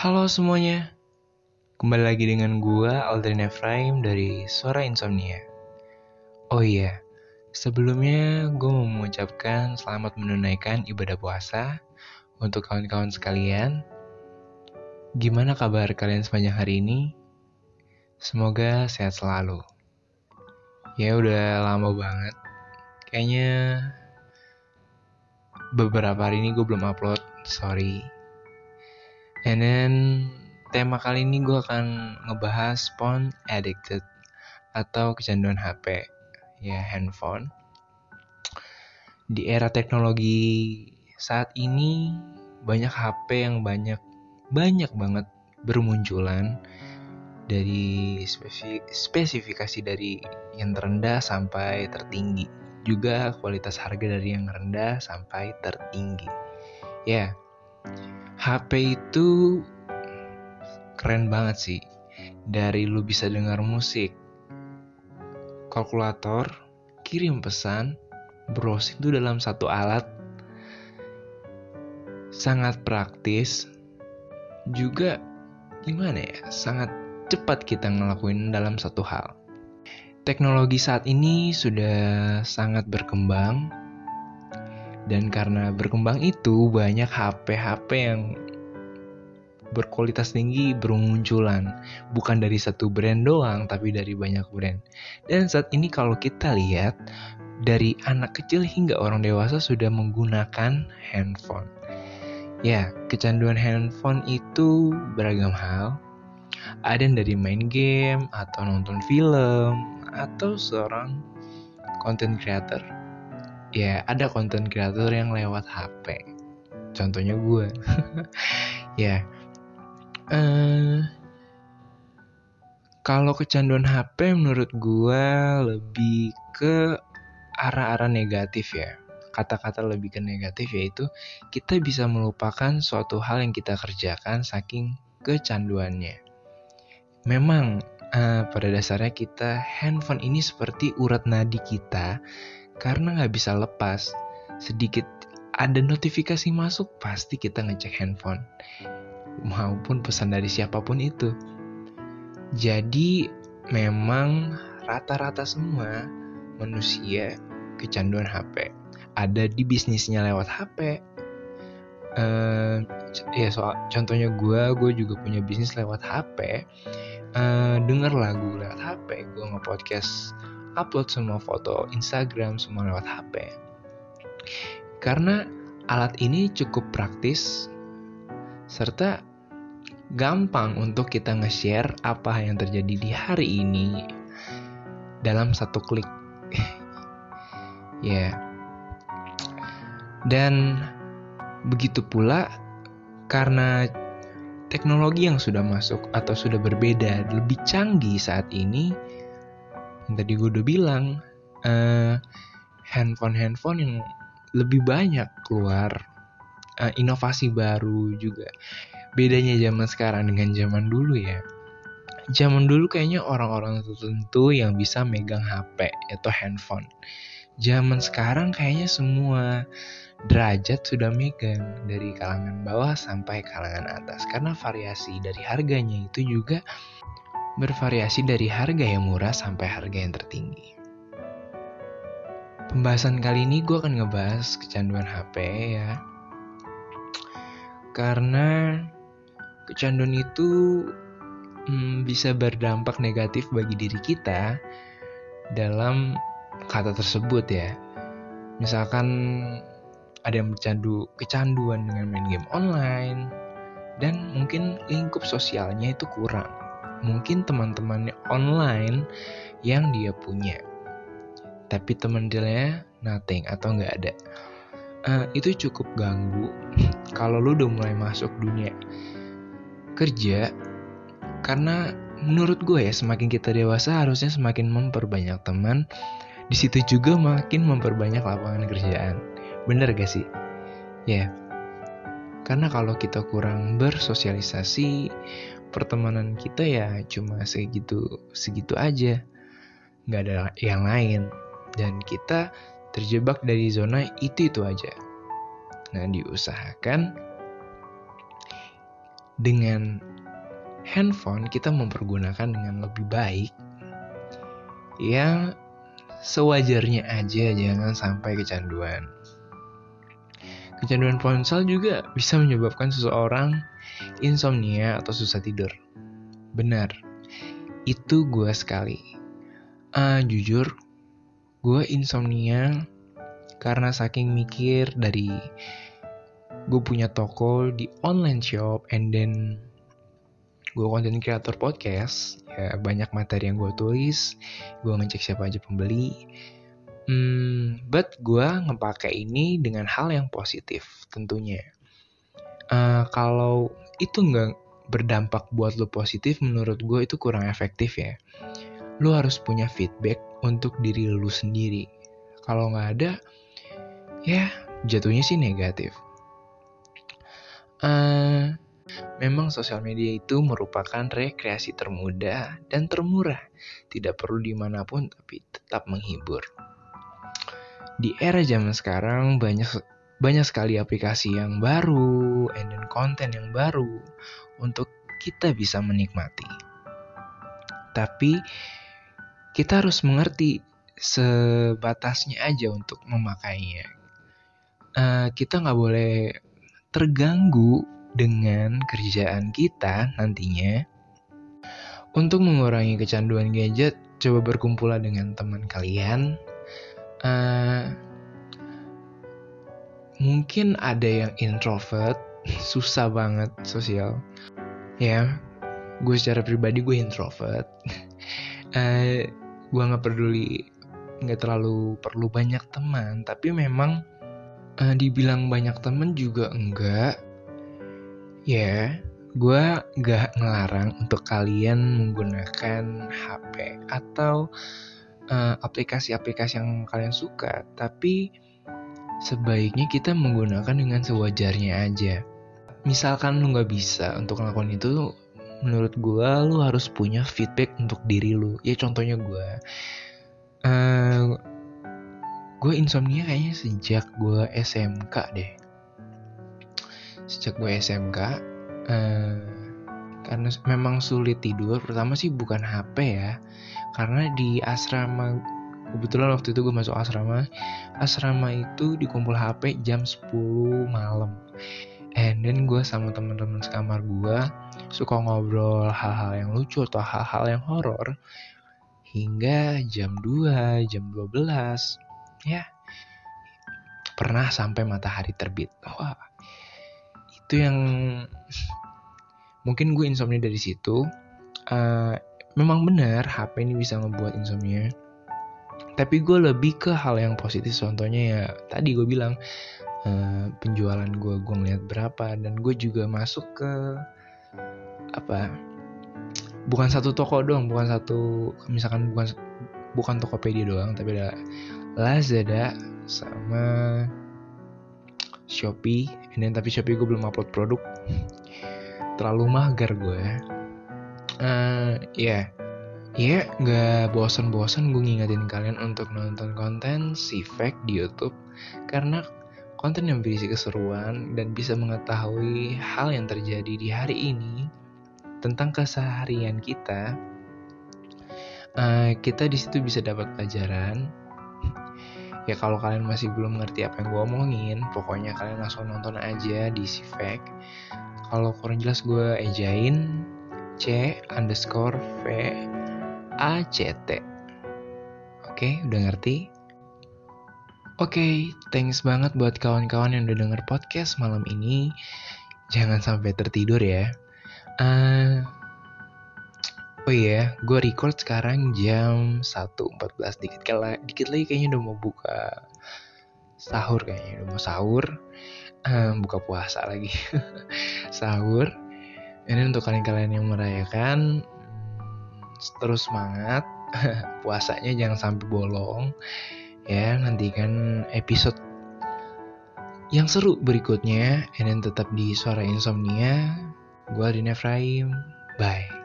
Halo semuanya, kembali lagi dengan gua Aldrin Efraim dari Suara Insomnia. Oh iya, sebelumnya gue mau mengucapkan selamat menunaikan ibadah puasa untuk kawan-kawan sekalian. Gimana kabar kalian sepanjang hari ini? Semoga sehat selalu. Ya udah lama banget, kayaknya beberapa hari ini gue belum upload, sorry. And then tema kali ini gue akan ngebahas phone addicted atau kecanduan HP, ya handphone. Di era teknologi saat ini banyak HP yang banyak banyak banget bermunculan dari spesifikasi dari yang terendah sampai tertinggi. Juga kualitas harga dari yang rendah sampai tertinggi. Ya HP itu keren banget sih. Dari lu bisa dengar musik, kalkulator, kirim pesan, browsing itu dalam satu alat sangat praktis. Juga gimana ya? Sangat cepat kita ngelakuin dalam satu hal. Teknologi saat ini sudah sangat berkembang dan karena berkembang itu banyak HP-HP yang berkualitas tinggi bermunculan. Bukan dari satu brand doang tapi dari banyak brand. Dan saat ini kalau kita lihat dari anak kecil hingga orang dewasa sudah menggunakan handphone. Ya kecanduan handphone itu beragam hal. Ada yang dari main game atau nonton film atau seorang content creator ya ada konten kreator yang lewat HP contohnya gue ya. Uh, kalau kecanduan HP menurut gue lebih ke arah-arah negatif ya. Kata-kata lebih ke negatif yaitu kita bisa melupakan suatu hal yang kita kerjakan saking kecanduannya. Memang uh, pada dasarnya kita handphone ini seperti urat nadi kita karena nggak bisa lepas. Sedikit ada notifikasi masuk, pasti kita ngecek handphone. Maupun pesan dari siapa pun itu. Jadi memang rata-rata semua manusia kecanduan HP. Ada di bisnisnya lewat HP. Uh, eh, ya soal contohnya gue, gue juga punya bisnis lewat HP. Uh, eh, denger lagu lewat HP, gue nge-podcast upload semua foto Instagram semua lewat HP. Karena alat ini cukup praktis serta gampang untuk kita nge-share apa yang terjadi di hari ini dalam satu klik. ya. yeah. Dan begitu pula karena teknologi yang sudah masuk atau sudah berbeda lebih canggih saat ini yang tadi gue udah bilang uh, handphone-handphone yang lebih banyak keluar uh, inovasi baru juga. Bedanya zaman sekarang dengan zaman dulu ya. Zaman dulu kayaknya orang-orang tertentu yang bisa megang HP atau handphone. Zaman sekarang kayaknya semua derajat sudah megang dari kalangan bawah sampai kalangan atas. Karena variasi dari harganya itu juga bervariasi dari harga yang murah sampai harga yang tertinggi. Pembahasan kali ini gue akan ngebahas kecanduan HP ya. Karena kecanduan itu hmm, bisa berdampak negatif bagi diri kita dalam kata tersebut ya. Misalkan ada yang bercandu kecanduan dengan main game online dan mungkin lingkup sosialnya itu kurang mungkin teman-temannya online yang dia punya. Tapi teman dia nothing atau nggak ada. Uh, itu cukup ganggu. Kalau lu udah mulai masuk dunia kerja karena menurut gue ya semakin kita dewasa harusnya semakin memperbanyak teman. Di situ juga makin memperbanyak lapangan kerjaan. Bener gak sih? Ya. Yeah. karena kalau kita kurang bersosialisasi pertemanan kita ya cuma segitu segitu aja. Nggak ada yang lain. Dan kita terjebak dari zona itu itu aja. Nah diusahakan dengan handphone kita mempergunakan dengan lebih baik, ya sewajarnya aja jangan sampai kecanduan. Kecanduan ponsel juga bisa menyebabkan seseorang insomnia atau susah tidur. Benar, itu gue sekali. Uh, jujur, gue insomnia karena saking mikir dari gue punya toko di online shop and then gue konten creator podcast ya banyak materi yang gue tulis gue ngecek siapa aja pembeli Hmm, but gue ngepakai ini dengan hal yang positif tentunya. Uh, kalau itu nggak berdampak buat lo positif, menurut gue itu kurang efektif ya. Lo harus punya feedback untuk diri lo sendiri. Kalau nggak ada, ya jatuhnya sih negatif. Uh, Memang sosial media itu merupakan rekreasi termudah dan termurah. Tidak perlu di mana pun tapi tetap menghibur di era zaman sekarang banyak banyak sekali aplikasi yang baru and konten yang baru untuk kita bisa menikmati. Tapi kita harus mengerti sebatasnya aja untuk memakainya. Uh, kita nggak boleh terganggu dengan kerjaan kita nantinya. Untuk mengurangi kecanduan gadget, coba berkumpul dengan teman kalian uh, mungkin ada yang introvert susah banget sosial. Ya gue secara pribadi gue introvert. Uh, gue nggak peduli nggak terlalu perlu banyak teman tapi memang uh, dibilang banyak teman juga enggak. Ya gue gak ngelarang untuk kalian menggunakan HP uh, aplikasi-aplikasi yang kalian suka, tapi sebaiknya kita menggunakan dengan sewajarnya aja. Misalkan lu nggak bisa untuk ngelakuin itu, menurut gue lu harus punya feedback untuk diri lu. Ya contohnya gue, uh, gue insomnia kayaknya sejak gue SMK deh. Sejak gue SMK, uh, karena memang sulit tidur. Pertama sih bukan HP ya, karena di asrama kebetulan waktu itu gue masuk asrama. Asrama itu dikumpul HP jam 10 malam. And then gue sama teman-teman sekamar gue suka ngobrol hal-hal yang lucu atau hal-hal yang horor hingga jam 2, jam 12 ya pernah sampai matahari terbit. Wah itu yang mungkin gue insomnia dari situ. Uh, memang benar HP ini bisa ngebuat insomnia. Tapi gue lebih ke hal yang positif. Contohnya ya tadi gue bilang uh, penjualan gue gue ngeliat berapa dan gue juga masuk ke apa bukan satu toko doang bukan satu misalkan bukan bukan Tokopedia doang tapi ada Lazada sama Shopee. Ini tapi Shopee gue belum upload produk. Terlalu mager gue uh, ya ya yeah, nggak bosan-bosan gue ngingetin kalian untuk nonton konten si Fact di YouTube. Karena konten yang berisi keseruan dan bisa mengetahui hal yang terjadi di hari ini tentang keseharian kita uh, kita di situ bisa dapat pelajaran. Ya kalau kalian masih belum ngerti apa yang gue omongin pokoknya kalian langsung nonton aja di si Fact kalau kurang jelas gue ejain C underscore V A C T. Oke, udah ngerti? Oke, thanks banget buat kawan-kawan yang udah denger podcast malam ini. Jangan sampai tertidur ya. Uh, oh iya, gue record sekarang jam 1.14 dikit dikit lagi kayaknya udah mau buka sahur kayaknya udah mau sahur, uh, buka puasa lagi, sahur ini untuk kalian-kalian yang merayakan terus semangat. Puasanya jangan sampai bolong. Ya nantikan episode yang seru berikutnya. Dan tetap di suara insomnia. Gue Adin Efraim. Bye